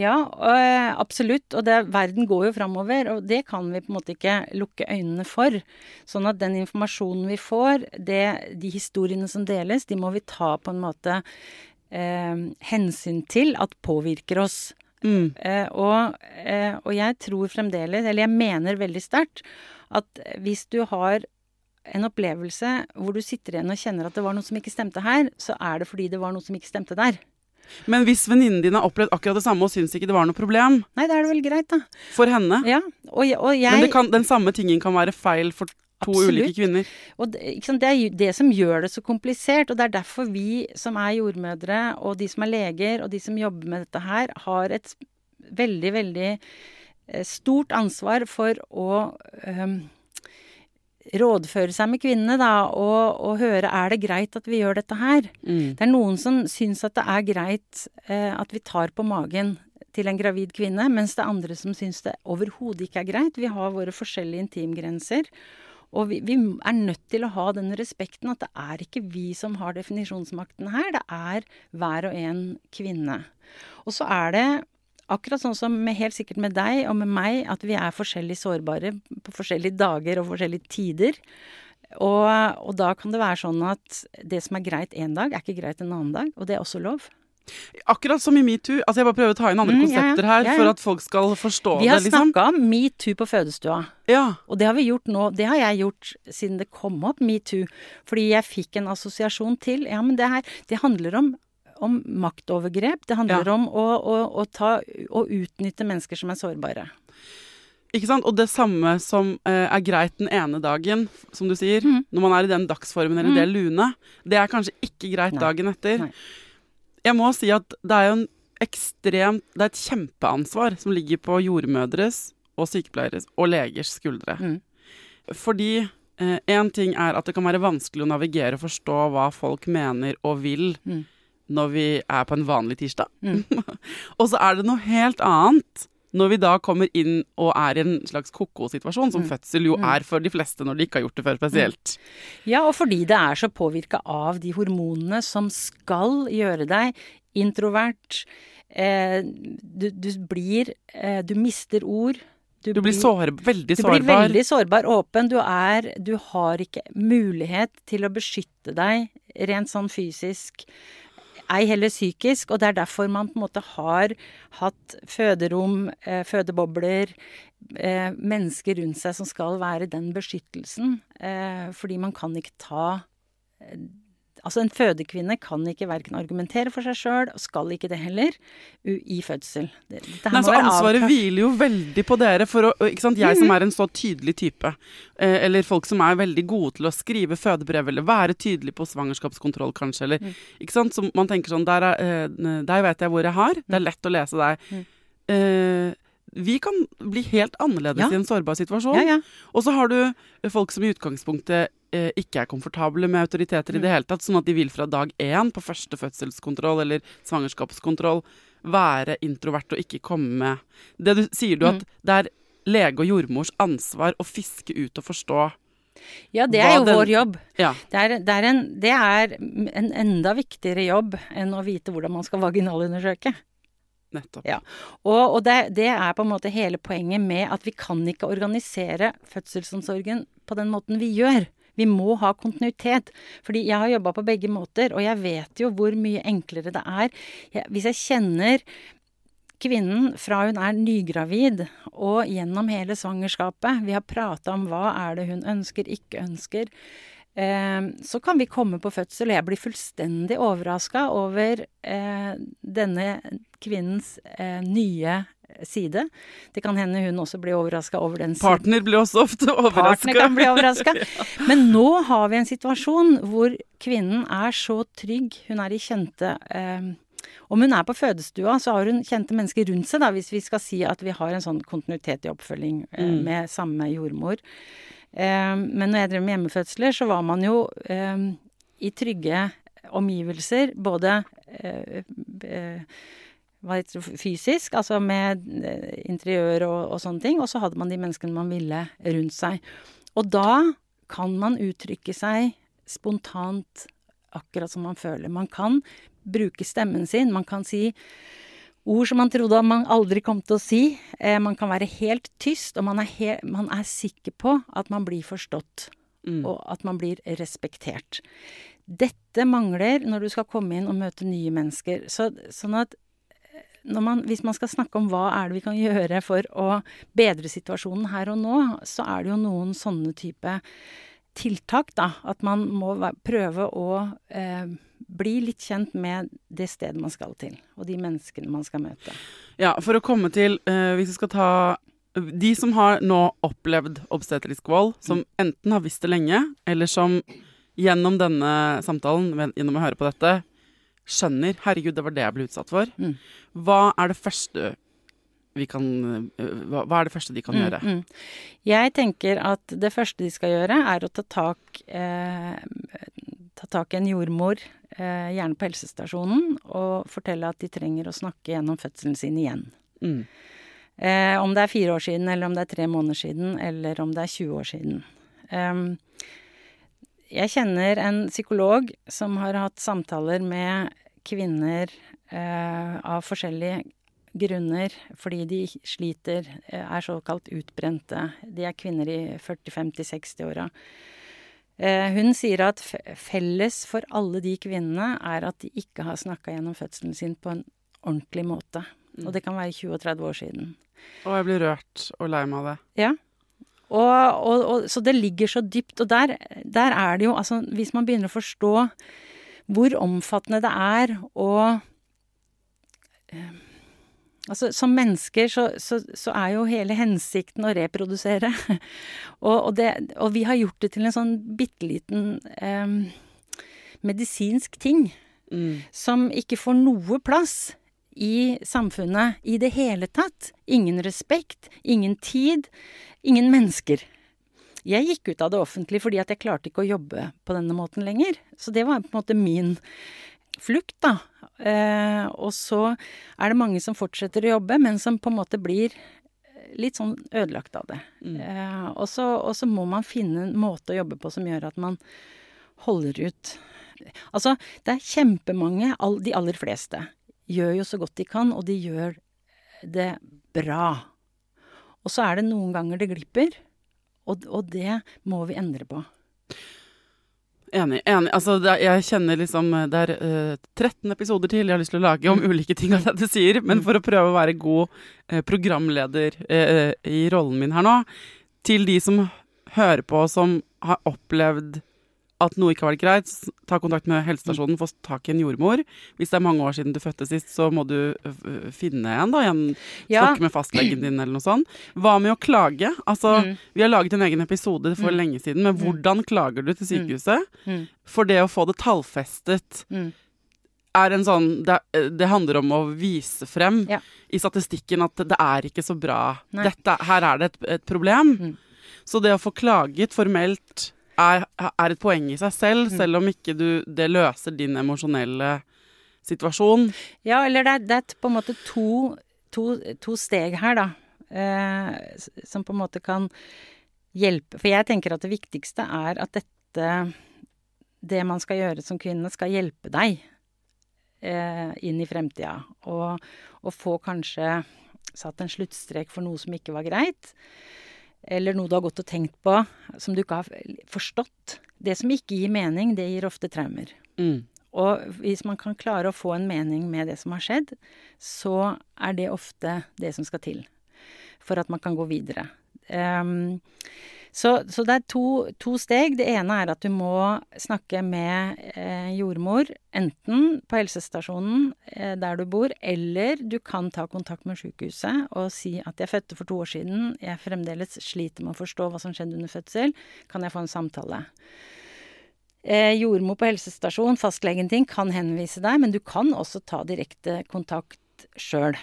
Ja, øh, absolutt. Og det, verden går jo framover, og det kan vi på en måte ikke lukke øynene for. Sånn at den informasjonen vi får, det, de historiene som deles, de må vi ta på en måte eh, hensyn til at påvirker oss. Mm. Eh, og, eh, og jeg tror fremdeles, eller jeg mener veldig sterkt, at hvis du har en opplevelse hvor du sitter igjen og kjenner at det var noe som ikke stemte her, så er det fordi det var noe som ikke stemte der. Men hvis venninnen din har opplevd akkurat det samme og syns ikke det var noe problem Nei, da er det vel greit, da. for henne Ja, og, jeg- og jeg Men det kan, den samme tingen kan være feil for to Absolutt. ulike kvinner. Og det, sant, det er det som gjør det så komplisert, og det er derfor vi som er jordmødre, og de som er leger, og de som jobber med dette her, har et veldig, veldig eh, stort ansvar for å øhm, rådføre seg med kvinnene, da, og, og høre er det greit at vi gjør dette her. Mm. Det er noen som syns at det er greit eh, at vi tar på magen til en gravid kvinne, mens det er andre som syns det overhodet ikke er greit. Vi har våre forskjellige intimgrenser. Og vi, vi, er nødt til å ha den respekten at det er ikke vi som har definisjonsmakten her, det er hver og en kvinne. Og så er det akkurat sånn som med, helt sikkert med deg og med meg, at vi er forskjellig sårbare på forskjellige dager og forskjellige tider. Og, og da kan det være sånn at det som er greit én dag, er ikke greit en annen dag. Og det er også lov. Akkurat som i metoo. Altså jeg bare prøver å ta inn andre mm, konsepter her ja, ja. for at folk skal forstå det. Vi har liksom. snakka om metoo på fødestua. Ja. Og det har vi gjort nå. Det har jeg gjort siden det kom opp, metoo. Fordi jeg fikk en assosiasjon til Ja, men det her Det handler om, om maktovergrep. Det handler om å, å, å, ta, å utnytte mennesker som er sårbare. Ikke sant? Og det samme som eh, er greit den ene dagen, som du sier, mm. når man er i den dagsformen eller mm. det lune, det er kanskje ikke greit Nei. dagen etter. Nei. Jeg må si at det er jo en ekstremt Det er et kjempeansvar som ligger på jordmødres og sykepleieres og legers skuldre. Mm. Fordi én eh, ting er at det kan være vanskelig å navigere og forstå hva folk mener og vil mm. Når vi er på en vanlig tirsdag. Mm. og så er det noe helt annet når vi da kommer inn og er i en slags ko-ko-situasjon, som mm. fødsel jo mm. er for de fleste når de ikke har gjort det før spesielt. Ja, og fordi det er så påvirka av de hormonene som skal gjøre deg introvert. Eh, du, du, blir eh, Du mister ord. Du, du blir, sår, veldig sårbar. Du blir veldig sårbar, åpen. Du er Du har ikke mulighet til å beskytte deg rent sånn fysisk ei heller psykisk. Og det er derfor man på en måte har hatt føderom, eh, fødebobler, eh, mennesker rundt seg som skal være den beskyttelsen. Eh, fordi man kan ikke ta eh, Altså, en fødekvinne kan ikke verken argumentere for seg sjøl, og skal ikke det heller, i fødsel. Det, det Nei, så ansvaret hviler jo veldig på dere, for å, ikke sant? jeg som mm. er en så tydelig type, eh, eller folk som er veldig gode til å skrive fødebrev, eller være tydelig på svangerskapskontroll, kanskje, eller mm. Ikke sant. Så man tenker sånn Der, er, eh, der vet jeg hvor jeg har, det er mm. lett å lese deg. Mm. Eh, vi kan bli helt annerledes ja. i en sårbar situasjon. Ja, ja. Og så har du folk som i utgangspunktet eh, ikke er komfortable med autoriteter mm. i det hele tatt, sånn at de vil fra dag én på første fødselskontroll eller svangerskapskontroll være introvert og ikke komme med Det du sier du at mm. det er lege og jordmors ansvar å fiske ut og forstå ja, det er jo den, vår jobb. Ja. Det, er, det, er en, det, er en, enda viktigere jobb enn å vite hvordan man skal vaginalundersøke. Nettopp. Ja. Og, og det, det, er på en måte hele poenget med at vi kan ikke organisere fødselsomsorgen på den måten vi gjør. Vi må ha kontinuitet. Fordi jeg har jobba på begge måter, og jeg vet jo hvor mye enklere det er. Jeg, hvis jeg kjenner kvinnen fra hun er nygravid og gjennom hele svangerskapet Vi har prata om hva er det hun ønsker, ikke ønsker. Eh, så kan vi komme på fødsel, og jeg blir fullstendig overraska over eh, denne kvinnens eh, nye side. Det kan hende hun også blir overraska over den siden. Partner blir også ofte overraska. Kan bli overraska. Men nå har vi en situasjon hvor kvinnen er så trygg. Hun er i kjente eh, om hun er på fødestua, så har hun kjente mennesker rundt seg, da, hvis vi skal si at vi har en sånn kontinuitet i oppfølging eh, mm. med samme jordmor. Eh, men når jeg drev med hjemmefødsler, så var man jo eh, i trygge omgivelser, både eh, fysisk, altså med interiør og, og, sånne ting. Og så hadde man de menneskene man ville rundt seg. Og da kan man uttrykke seg spontant akkurat som man føler. Man kan bruke stemmen sin. Man kan si ord som man trodde man aldri kom til å si. Eh, man kan være helt tyst, og man er, man er sikker på at man blir forstått. Mm. Og at man blir respektert. Dette mangler når du skal komme inn og møte nye mennesker. Så, sånn at man, hvis man skal snakke om hva er det vi kan gjøre for å bedre situasjonen her og nå, så er det jo noen sånne type tiltak, da. At man må prøve å eh, bli litt kjent med det stedet man skal til, og de menneskene man skal møte. Ja, for å komme til eh, Hvis vi skal ta De som har nå opplevd obstetrisk vold, som mm. enten har visst det lenge, eller som gjennom denne samtalen, gjennom å høre på dette, skjønner 'herregud, det var det jeg ble utsatt for', mm. hva er det første vi kan hva, hva er det første de kan mm, gjøre? Mm. Jeg tenker at det første de skal gjøre, er å ta tak eh, Ta tak i en jordmor, eh, gjerne på helsestasjonen, og fortelle at de trenger å snakke gjennom fødselen sin igjen. Mm. Eh, om det er fire år siden, eller om det er tre måneder siden, eller om det er 20 år siden. Um, jeg kjenner en psykolog som har hatt samtaler med kvinner eh, av forskjellige grunner fordi de sliter, er såkalt utbrente. De er kvinner i 40-50-60-åra. Eh, hun sier at felles for alle de kvinnene er at de ikke har snakka gjennom fødselen sin på en ordentlig måte. Mm. Og det kan være 20 og 30 år siden. Og jeg blir rørt og lei meg av det. Ja. Og, og, og, så det ligger så dypt. Og der, der, er det jo Altså, hvis man begynner å forstå hvor omfattende det er å eh, Altså, som mennesker så, så, så, er jo hele hensikten å reprodusere. og, og, det, og, vi har gjort det til en sånn bitte liten eh, medisinsk ting. Mm. Som ikke får noe plass i samfunnet i det hele tatt. Ingen respekt, ingen tid, ingen mennesker. Jeg gikk ut av det offentlige fordi at jeg klarte ikke å jobbe på denne måten lenger. Så det var på en måte min flukt, da. Eh, og så er det mange som fortsetter å jobbe, men som på en måte blir litt sånn ødelagt av det. Mm. Eh, og, så, og, så, må man finne en måte å jobbe på som gjør at man holder ut. Altså, det er kjempemange, all, de aller fleste, gjør jo så godt de kan, og de gjør det bra. Og så er det noen ganger det glipper, og, og det må vi endre på. Enig. enig. Altså, er, jeg kjenner liksom Det er uh, 13 episoder til jeg har lyst til å lage om ulike ting av det du sier, men for å prøve å være god uh, programleder uh, i rollen min her nå, til de som hører på, som har opplevd at noe ikke har vært greit, ta kontakt med helsestasjonen, få tak i en jordmor. Hvis det er mange år siden du fødte sist, så må du finne en, da. En, ja. Snakke med fastlegen din eller noe sånt. Hva med å klage? Altså, mm. vi har laget en egen episode for mm. lenge siden med mm. hvordan klager du til mm. sykehuset? Mm. For det å få det tallfestet mm. er en sånn det, det, handler om å vise frem ja. i statistikken at det er ikke så bra. Dette, her er det et, et problem. Så det å få klaget formelt er, er, et poeng i seg selv, mm. selv om ikke du, det løser din emosjonelle situasjon. Ja, eller det det er på en måte to, to, to steg her, da. Eh, som på en måte kan hjelpe For jeg tenker at det viktigste er at dette Det man skal gjøre som kvinne, skal hjelpe deg eh, inn i fremtida. Og, og få kanskje satt en sluttstrek for noe som ikke var greit eller noe du har gått og tenkt på som du ikke har forstått. Det som ikke gir mening, det gir ofte traumer. Mm. Og hvis man kan klare å få en mening med det som har skjedd, så er det ofte det som skal til for at man kan gå videre. Um, så, så, det er to, to, steg. Det ene er at du må snakke med eh, jordmor, enten på helsestasjonen eh, der du bor, eller du kan ta kontakt med sykehuset og si at jeg fødte for to år siden, jeg fremdeles sliter med å forstå hva som skjedde under fødsel, kan jeg få en samtale? Eh, jordmor på helsestasjon, fastlegen din, kan henvise deg, men du kan også ta direkte kontakt sjøl.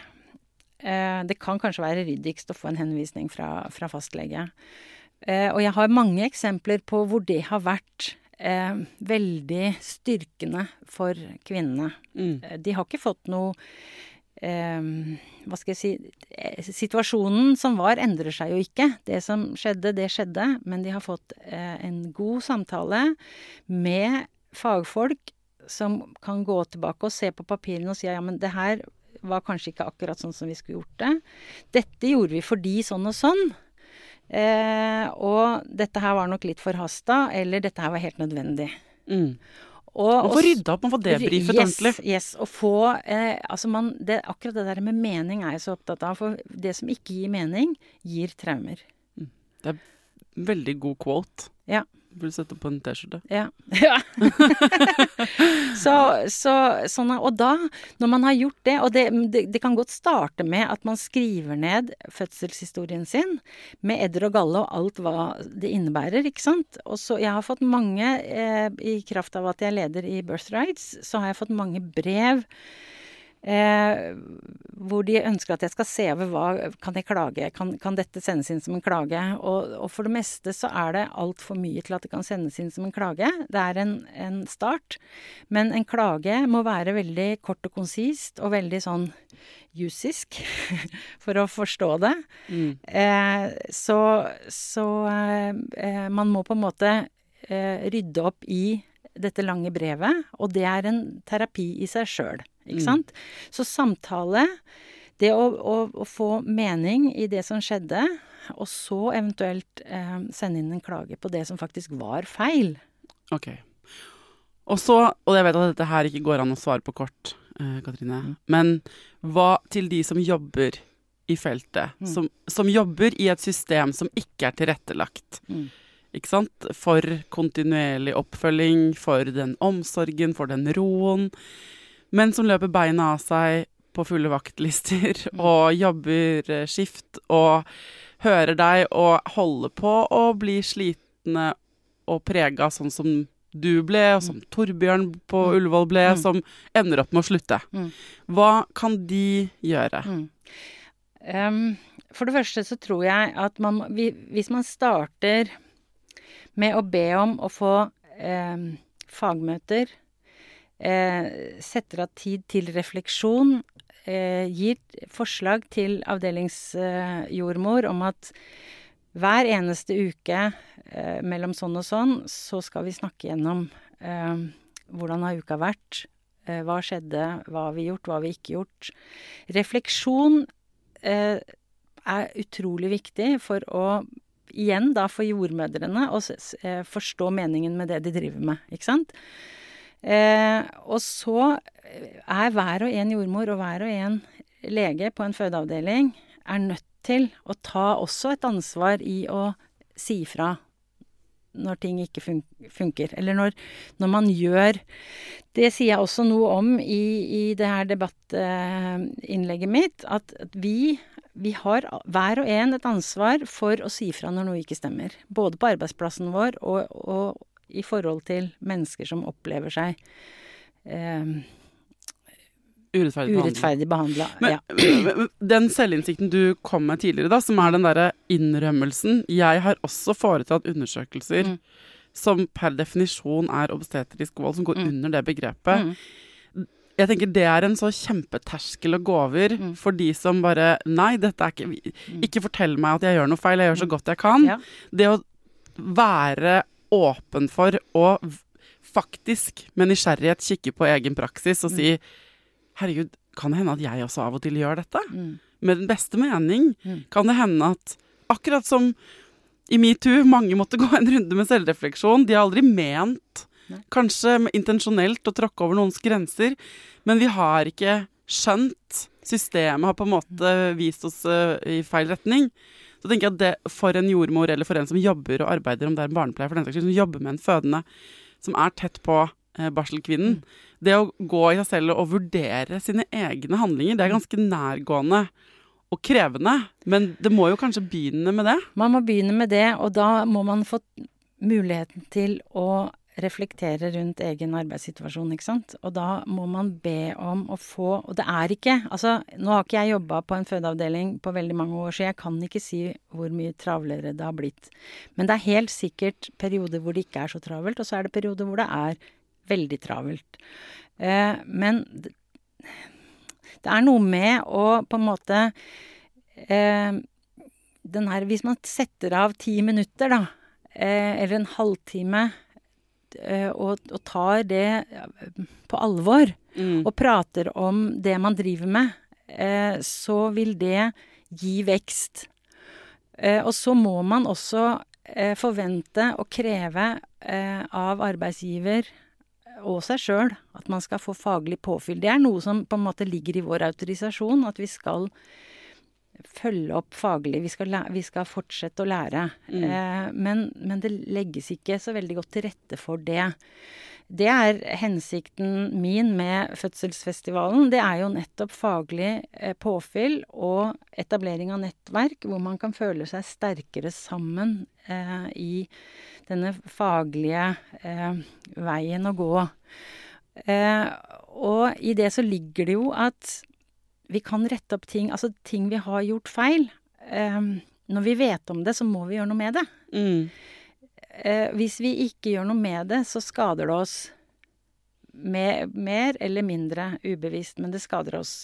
Eh, det kan kanskje være ryddigst å få en henvisning fra, fra fastlege. Eh, og jeg har mange eksempler på hvor det har vært eh, veldig styrkende for kvinnene. Mm. Eh, de har ikke fått noe eh, Hva skal jeg si eh, Situasjonen som var, endrer seg jo ikke. Det som skjedde, det skjedde. Men de har fått eh, en god samtale med fagfolk som kan gå tilbake og se på papirene og si ja, men det her var kanskje ikke akkurat sånn som vi skulle gjort det. Dette gjorde vi fordi sånn og sånn. Eh, og dette her var nok litt forhasta, eller dette her var helt nødvendig. Mm. Og, få rydda opp, man får debrifet yes, ordentlig. Yes, og få eh, Altså, man det, Akkurat det der med mening er jeg så opptatt av. For det som ikke gir mening, gir traumer. Mm. Det er veldig god quote. Ja. Burde sette på en T-skjorte. Ja. ja. så, så, sånn, og da, når man har gjort det Og det, det, det, kan godt starte med at man skriver ned fødselshistorien sin med edder og galle og alt hva det innebærer, ikke sant. Og så Jeg har fått mange, eh, i kraft av at jeg leder i Birthrights, så har jeg fått mange brev hvor de ønsker at jeg skal se over hva Kan jeg klage? Kan, kan dette sendes inn som en klage? Og, og for det meste så er det altfor mye til at det kan sendes inn som en klage. Det er en, en start. Men en klage må være veldig kort og konsist og veldig sånn jussisk for å forstå det. Mm. Eh, så så eh, man må på en måte eh, rydde opp i dette lange brevet, og det er en terapi i seg sjøl. Ikke Mm. sant? Så samtale, det å, å, å få mening i det som skjedde, og så eventuelt eh, sende inn en klage på det som faktisk var feil. Ok. Og så, og jeg vet at dette her ikke går an å svare på kort, eh, Katrine, Mm. men hva til de som jobber i feltet, Mm. som, som jobber i et system som ikke er tilrettelagt, Mm. ikke sant? For kontinuerlig oppfølging, for den omsorgen, for den roen, men som løper beina av seg på fulle vaktlister Mm. og jobber eh, skift og hører deg og holder på å bli slitne og prega sånn som du ble, og som Torbjørn på Mm. Ullevål ble, Mm. som ender opp med å slutte. Mm. Hva kan de gjøre? Mm. For det første så tror jeg at man vi, Hvis man starter med å be om å få fagmøter, eh, setter av tid til refleksjon, eh, gir forslag til avdelingsjordmor om at hver eneste uke eh, mellom sånn og sånn, så skal vi snakke gjennom eh, hvordan har uka vært, eh, hva skjedde, hva har vi gjort, hva har vi ikke gjort. Refleksjon er utrolig viktig for å Igjen da for jordmødrene å forstå meningen med det de driver med, ikke sant. Eh, og så er hver og en jordmor og hver og en lege på en fødeavdeling er nødt til å ta også et ansvar i å si fra når ting ikke fun funker. Eller når, når man gjør Det sier jeg også noe om i, i det her debattinnlegget mitt. At, at vi, vi har hver og en et ansvar for å si fra når noe ikke stemmer. Både på arbeidsplassen vår og, og i forhold til mennesker som opplever seg eh, Urettferdig urettferdig behandla. Ja. den selvinnsikten du kom med tidligere, da, som er den derre innrømmelsen Jeg har også foretatt undersøkelser Mm. som per definisjon er obstetrisk vold, som går Mm. under det begrepet. Mm. Jeg tenker Det er en så kjempeterskel å gå over Mm. for de som bare Nei, dette er ikke Mm. Ikke fortell meg at jeg gjør noe feil, jeg gjør så godt jeg kan. Ja. Det å være åpen for å faktisk med nysgjerrighet kikke på egen praksis og si Herregud, kan det hende at jeg også av og til gjør dette? Mm. Med den beste mening. Mm. Kan det hende at akkurat som i metoo, mange måtte gå en runde med selvrefleksjon. De har aldri ment, Nei. kanskje intensjonelt, å tråkke over noens grenser. Men vi har ikke skjønt. Systemet har på en måte vist oss eh, i feil retning. Så tenker jeg at det, for en jordmor eller for en som jobber og arbeider, om det er en barnepleier for den saks skyld, som jobber med en fødende som er tett på eh, barselkvinnen, det å gå i seg selv og vurdere sine egne handlinger, det er ganske nærgående og krevende. Men det må jo kanskje begynne med det. Man må begynne med det, og da må man få muligheten til å reflektere rundt egen arbeidssituasjon, ikke sant. Og da må man be om å få Og det er ikke Altså, nå har ikke jeg jobba på en fødeavdeling på veldig mange år, så jeg kan ikke si hvor mye travlere det har blitt. Men det er helt sikkert perioder hvor det ikke er så travelt, og så er det perioder hvor det er veldig travelt. Eh, men det, det er noe med å på en måte eh, den her, Hvis man setter av ti minutter, da, eh, eller en halvtime, og, og tar det eh, på alvor, og prater om det man driver med, eh, så vil det gi vekst. Eh, og så må man også eh, forvente og kreve eh, av arbeidsgiver og seg sjøl at man skal få faglig påfyll. Det er noe som på en måte ligger i vår autorisasjon, at vi skal følge opp faglig. Vi skal, vi skal fortsette å lære. Mm. Eh, men, men det legges ikke så veldig godt til rette for det. Det er hensikten min med fødselsfestivalen. Det er jo nettopp faglig eh, påfyll og etablering av nettverk hvor man kan føle seg sterkere sammen eh, i denne faglige eh, veien å gå. Eh, og i det så ligger det jo at vi kan rette opp ting, altså ting vi har gjort feil. Eh, når vi vet om det, så må vi gjøre noe med det. Mm. Eh, hvis vi ikke gjør noe med det, så skader det oss. Med, mer eller mindre ubevisst, men det skader oss.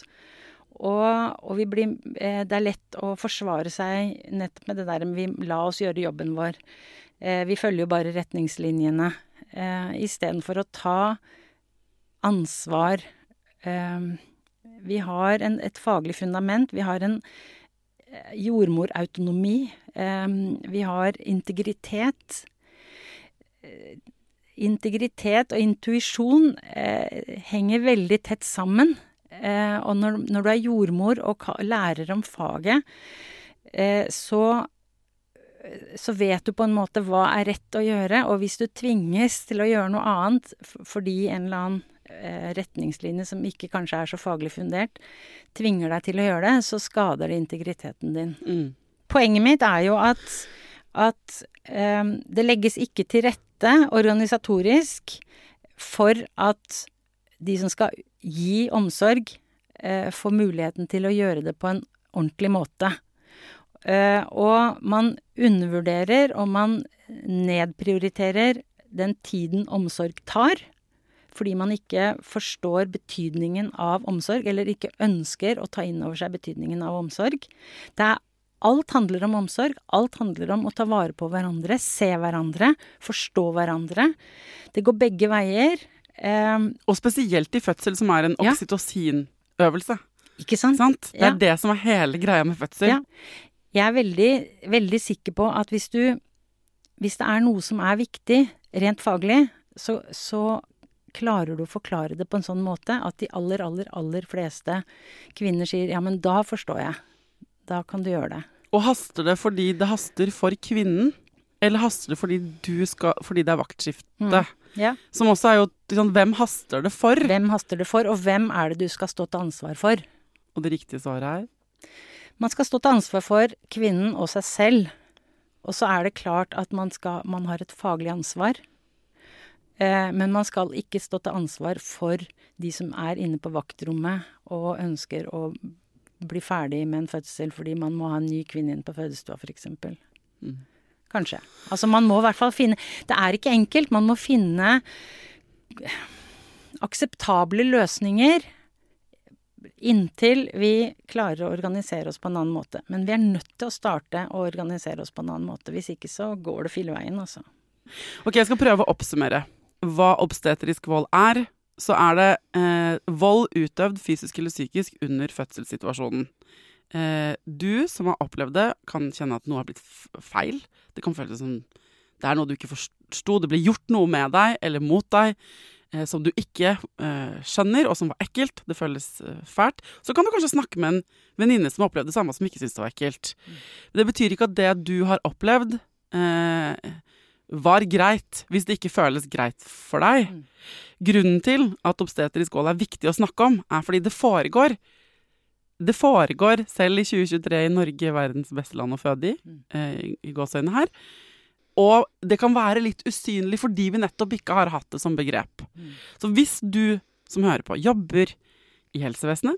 Og, og vi blir, eh, det er lett å forsvare seg nettopp med det der vi la oss gjøre jobben vår. Eh, vi følger jo bare retningslinjene. Eh, Istedenfor å ta ansvar. Eh, vi har en, et faglig fundament. Vi har en eh, jordmorautonomi. Vi har integritet. Eh, integritet og intuisjon eh, henger veldig tett sammen. Og når, når, du er jordmor og lærer om faget, så, så vet du på en måte hva er rett å gjøre. Og hvis du tvinges til å gjøre noe annet fordi en eller annen retningslinje som ikke kanskje er så faglig fundert, tvinger deg til å gjøre det, så skader det integriteten din. Mm. Poenget mitt er jo at, at um, det legges ikke til rette organisatorisk for at de som skal gi omsorg, uh, får muligheten til å gjøre det på en ordentlig måte. Uh, og man undervurderer og man nedprioriterer den tiden omsorg tar. Fordi man ikke forstår betydningen av omsorg, eller ikke ønsker å ta inn over seg betydningen av omsorg. Det er Alt handler om omsorg. Alt handler om å ta vare på hverandre, se hverandre, forstå hverandre. Det går begge veier. Um, og spesielt i fødsel, som er en oksytocinøvelse. Ikke sant? sant? Det er ja. det som er hele greia med fødsel. Ja. Jeg er veldig, veldig sikker på at hvis du Hvis det er noe som er viktig, rent faglig, så, så klarer du å forklare det på en sånn måte at de aller, aller, aller fleste kvinner sier ja, men da forstår jeg. Da kan du gjøre det. Og haster det fordi det haster for kvinnen? Eller haster det fordi, skal, fordi det er vaktskifte? Mm. Ja. Som også er jo liksom, Hvem haster det for? Hvem haster det for, og hvem er det du skal stå til ansvar for? Og det riktige svaret er? Man skal stå til ansvar for kvinnen og seg selv. Og så er det klart at man, skal, man har et faglig ansvar. Eh, men man skal ikke stå til ansvar for de som er inne på vaktrommet og ønsker å bli ferdig med en fødsel fordi man må ha en ny kvinne inn på fødestua, f.eks. Mm. Kanskje. Altså man må i hvert fall finne Det er ikke enkelt. Man må finne akseptable løsninger inntil vi klarer å organisere oss på en annen måte. Men vi er nødt til å starte å organisere oss på en annen måte. Hvis ikke så går det filleveien, altså. Ok, jeg skal prøve å oppsummere hva obstetrisk vold er, så er det eh, vold utøvd fysisk eller psykisk under fødselssituasjonen. Eh, du som har opplevd det, kan kjenne at noe har blitt feil. Det kan føles som det er noe du ikke forsto. Det ble gjort noe med deg eller mot deg eh, som du ikke eh, skjønner, og som var ekkelt. Det føles eh, fælt. Så kan du kanskje snakke med en venninne som har opplevd det samme, som ikke syns det var ekkelt. Mm. Det betyr ikke at det du har opplevd, eh, var greit hvis det ikke føles greit for deg. Mm. Grunnen til at obstetrisk vold er viktig å snakke om, er fordi det foregår. Det foregår selv i 2023 i Norge, verdens beste land å føde i, mm. eh, i gåseøynene her. Og det kan være litt usynlig fordi vi nettopp ikke har hatt det som begrep. Mm. Så hvis du som hører på, jobber i helsevesenet,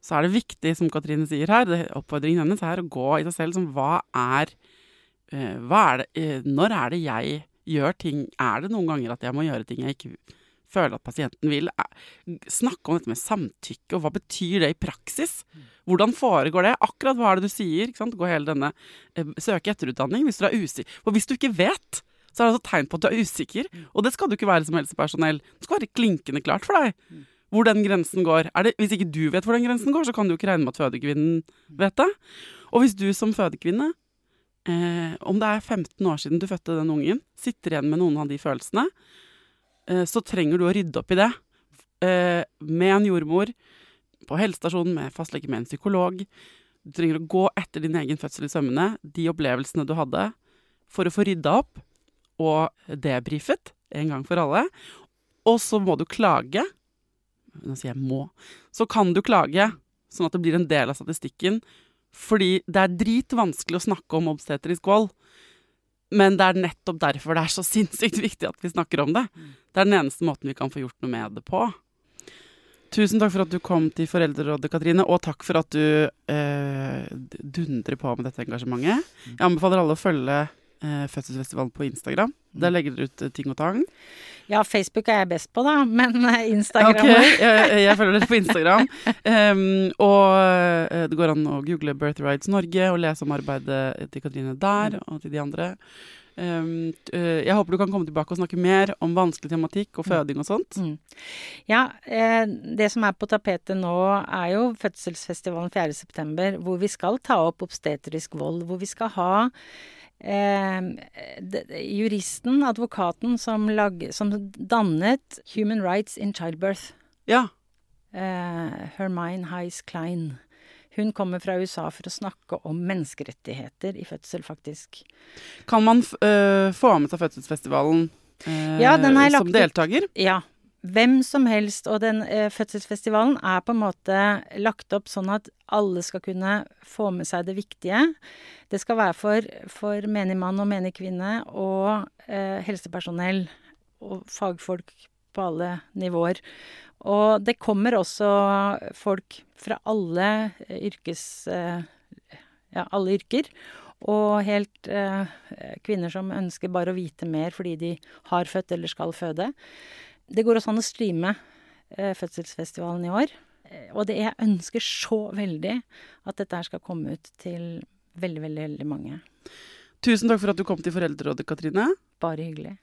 så er det viktig, som Katrine sier her, det oppfordringen hennes er å gå i seg selv som hva er er det, eh, når er det jeg gjør ting Er det noen ganger at jeg må gjøre ting jeg ikke føler at pasienten vil? Snakke om dette med samtykke, og hva betyr det i praksis? Hvordan foregår det? Akkurat hva er det du sier? Gå hele denne eh, Søke etterutdanning hvis du er usikker. For hvis du ikke vet, så er det altså tegn på at du er usikker. Og det skal du ikke være som helsepersonell. Det skal være klinkende klart for deg hvor den grensen går. Det, hvis ikke du vet hvor den grensen går, så kan du ikke regne med at fødekvinnen vet det. Og hvis du som fødekvinne eh, om det er 15 år siden du fødte den ungen, sitter igjen med noen av de følelsene, eh, så trenger du å rydde opp i det. Eh, med en jordmor, på helsestasjonen, med fastlege, med en psykolog. Du trenger å gå etter din egen fødsel i sømmene, de opplevelsene du hadde, for å få rydda opp og debrifet en gang for alle. Og så må du klage. Nå sier jeg må. Så kan du klage, sånn at det blir en del av statistikken fordi det er dritvanskelig å snakke om obstetrisk vold Men det er nettopp derfor det er så sinnssykt viktig at vi snakker om det. Det er den eneste måten vi kan få gjort noe med det på. Tusen takk for at du kom til Foreldrerådet, Katrine, og takk for at du eh, dundrer på med dette engasjementet. Jeg anbefaler alle å følge eh, Fødselsfestivalen på Instagram. Der legger dere ut eh, ting og tang. Ja, Facebook er jeg best på, da, men eh, Instagram okay, jeg, jeg følger dere på Instagram. Um, og eh, det går an å google Birthrights Norge og lese om arbeidet til Katrine der og til de andre. Um, jeg håper du kan komme tilbake og snakke mer om vanskelig tematikk og føding og sånt. Mm. Ja, eh, det som er på tapetet nå er jo fødselsfestivalen 4.9, hvor vi skal ta opp obstetrisk vold. Hvor vi skal ha juristen, advokaten, som, lag, som dannet Human Rights in Childbirth. Ja, eh, Hermine Heiss Klein. Hun kommer fra USA for å snakke om menneskerettigheter i fødsel, faktisk. Kan man øh, få med seg Fødselsfestivalen eh, Ja, den lagt som deltaker? Ja. Hvem som helst. Og den eh, fødselsfestivalen er på en måte lagt opp sånn at alle skal kunne få med seg det viktige. Det skal være for, for menig mann og menig kvinne og eh, helsepersonell og fagfolk på alle nivåer. Og det kommer også folk fra alle eh, yrkes... Eh, ja, alle yrker. Og helt eh, kvinner som ønsker bare å vite mer fordi de har født eller skal føde. Det går også an å streame eh, fødselsfestivalen i år. Eh, Og det jeg ønsker så veldig at dette her skal komme ut til veldig, veldig, veldig mange. Tusen takk for at du kom til Foreldrerådet, Katrine. Bare hyggelig.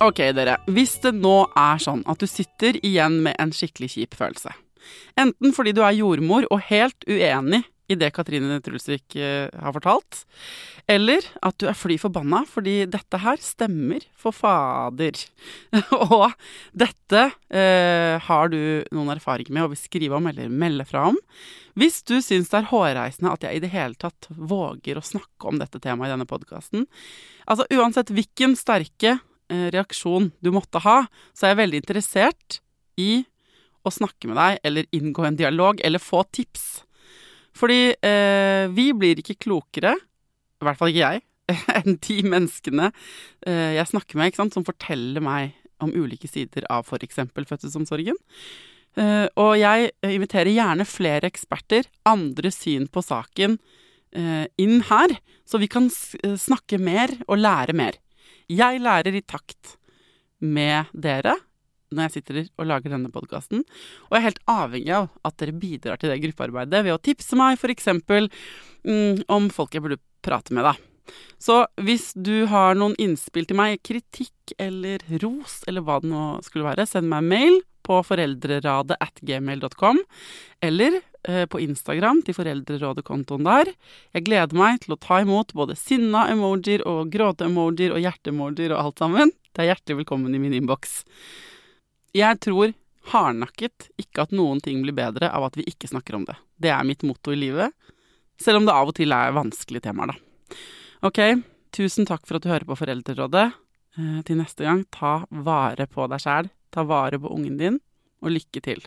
Ok, dere. Hvis det nå er sånn at du sitter igjen med en skikkelig kjip følelse, enten fordi du er jordmor og helt uenig i det Katrine Trulsvik eh, har fortalt, eller at du er fly forbanna fordi dette her stemmer for fader. og dette eh, har du noen erfaring med og vil skrive om eller melde fra om. Hvis du syns det er hårreisende at jeg i det hele tatt våger å snakke om dette temaet i denne podkasten, altså uansett hvilken sterke eh, reaksjon du måtte ha, så er jeg veldig interessert i å snakke med deg, eller inngå en dialog, eller få tips. Fordi eh, vi blir ikke klokere, i hvert fall ikke jeg, enn de menneskene eh, jeg snakker med, som forteller meg om ulike sider av f.eks. fødselsomsorgen. Eh, og jeg inviterer gjerne flere eksperter, andre syn på saken, eh, inn her, så vi kan eh, snakke mer og lære mer. Jeg lærer i takt med dere når jeg sitter og lager denne podkasten, og jeg er helt avhengig av at dere bidrar til det gruppearbeidet ved å tipse meg f.eks. Mm, om folk jeg burde prate med, da. Så hvis du har noen innspill til meg, kritikk eller ros eller hva det nå skulle være, send meg en mail på foreldreradet at gmail.com, eller eh, på Instagram til Foreldrerådet-kontoen der. Jeg gleder meg til å ta imot både sinna-emojier og gråte-emojier og hjerte-emojier og alt sammen. Det er hjertelig velkommen i min innboks. Jeg tror hardnakket ikke at noen ting blir bedre av at vi ikke snakker om det. Det er mitt motto i livet, selv om det av og til er vanskelige temaer, da. Ok, tusen takk for at du hører på Foreldrerådet. Eh, til neste gang, ta vare på deg sjæl, ta vare på ungen din, og lykke til.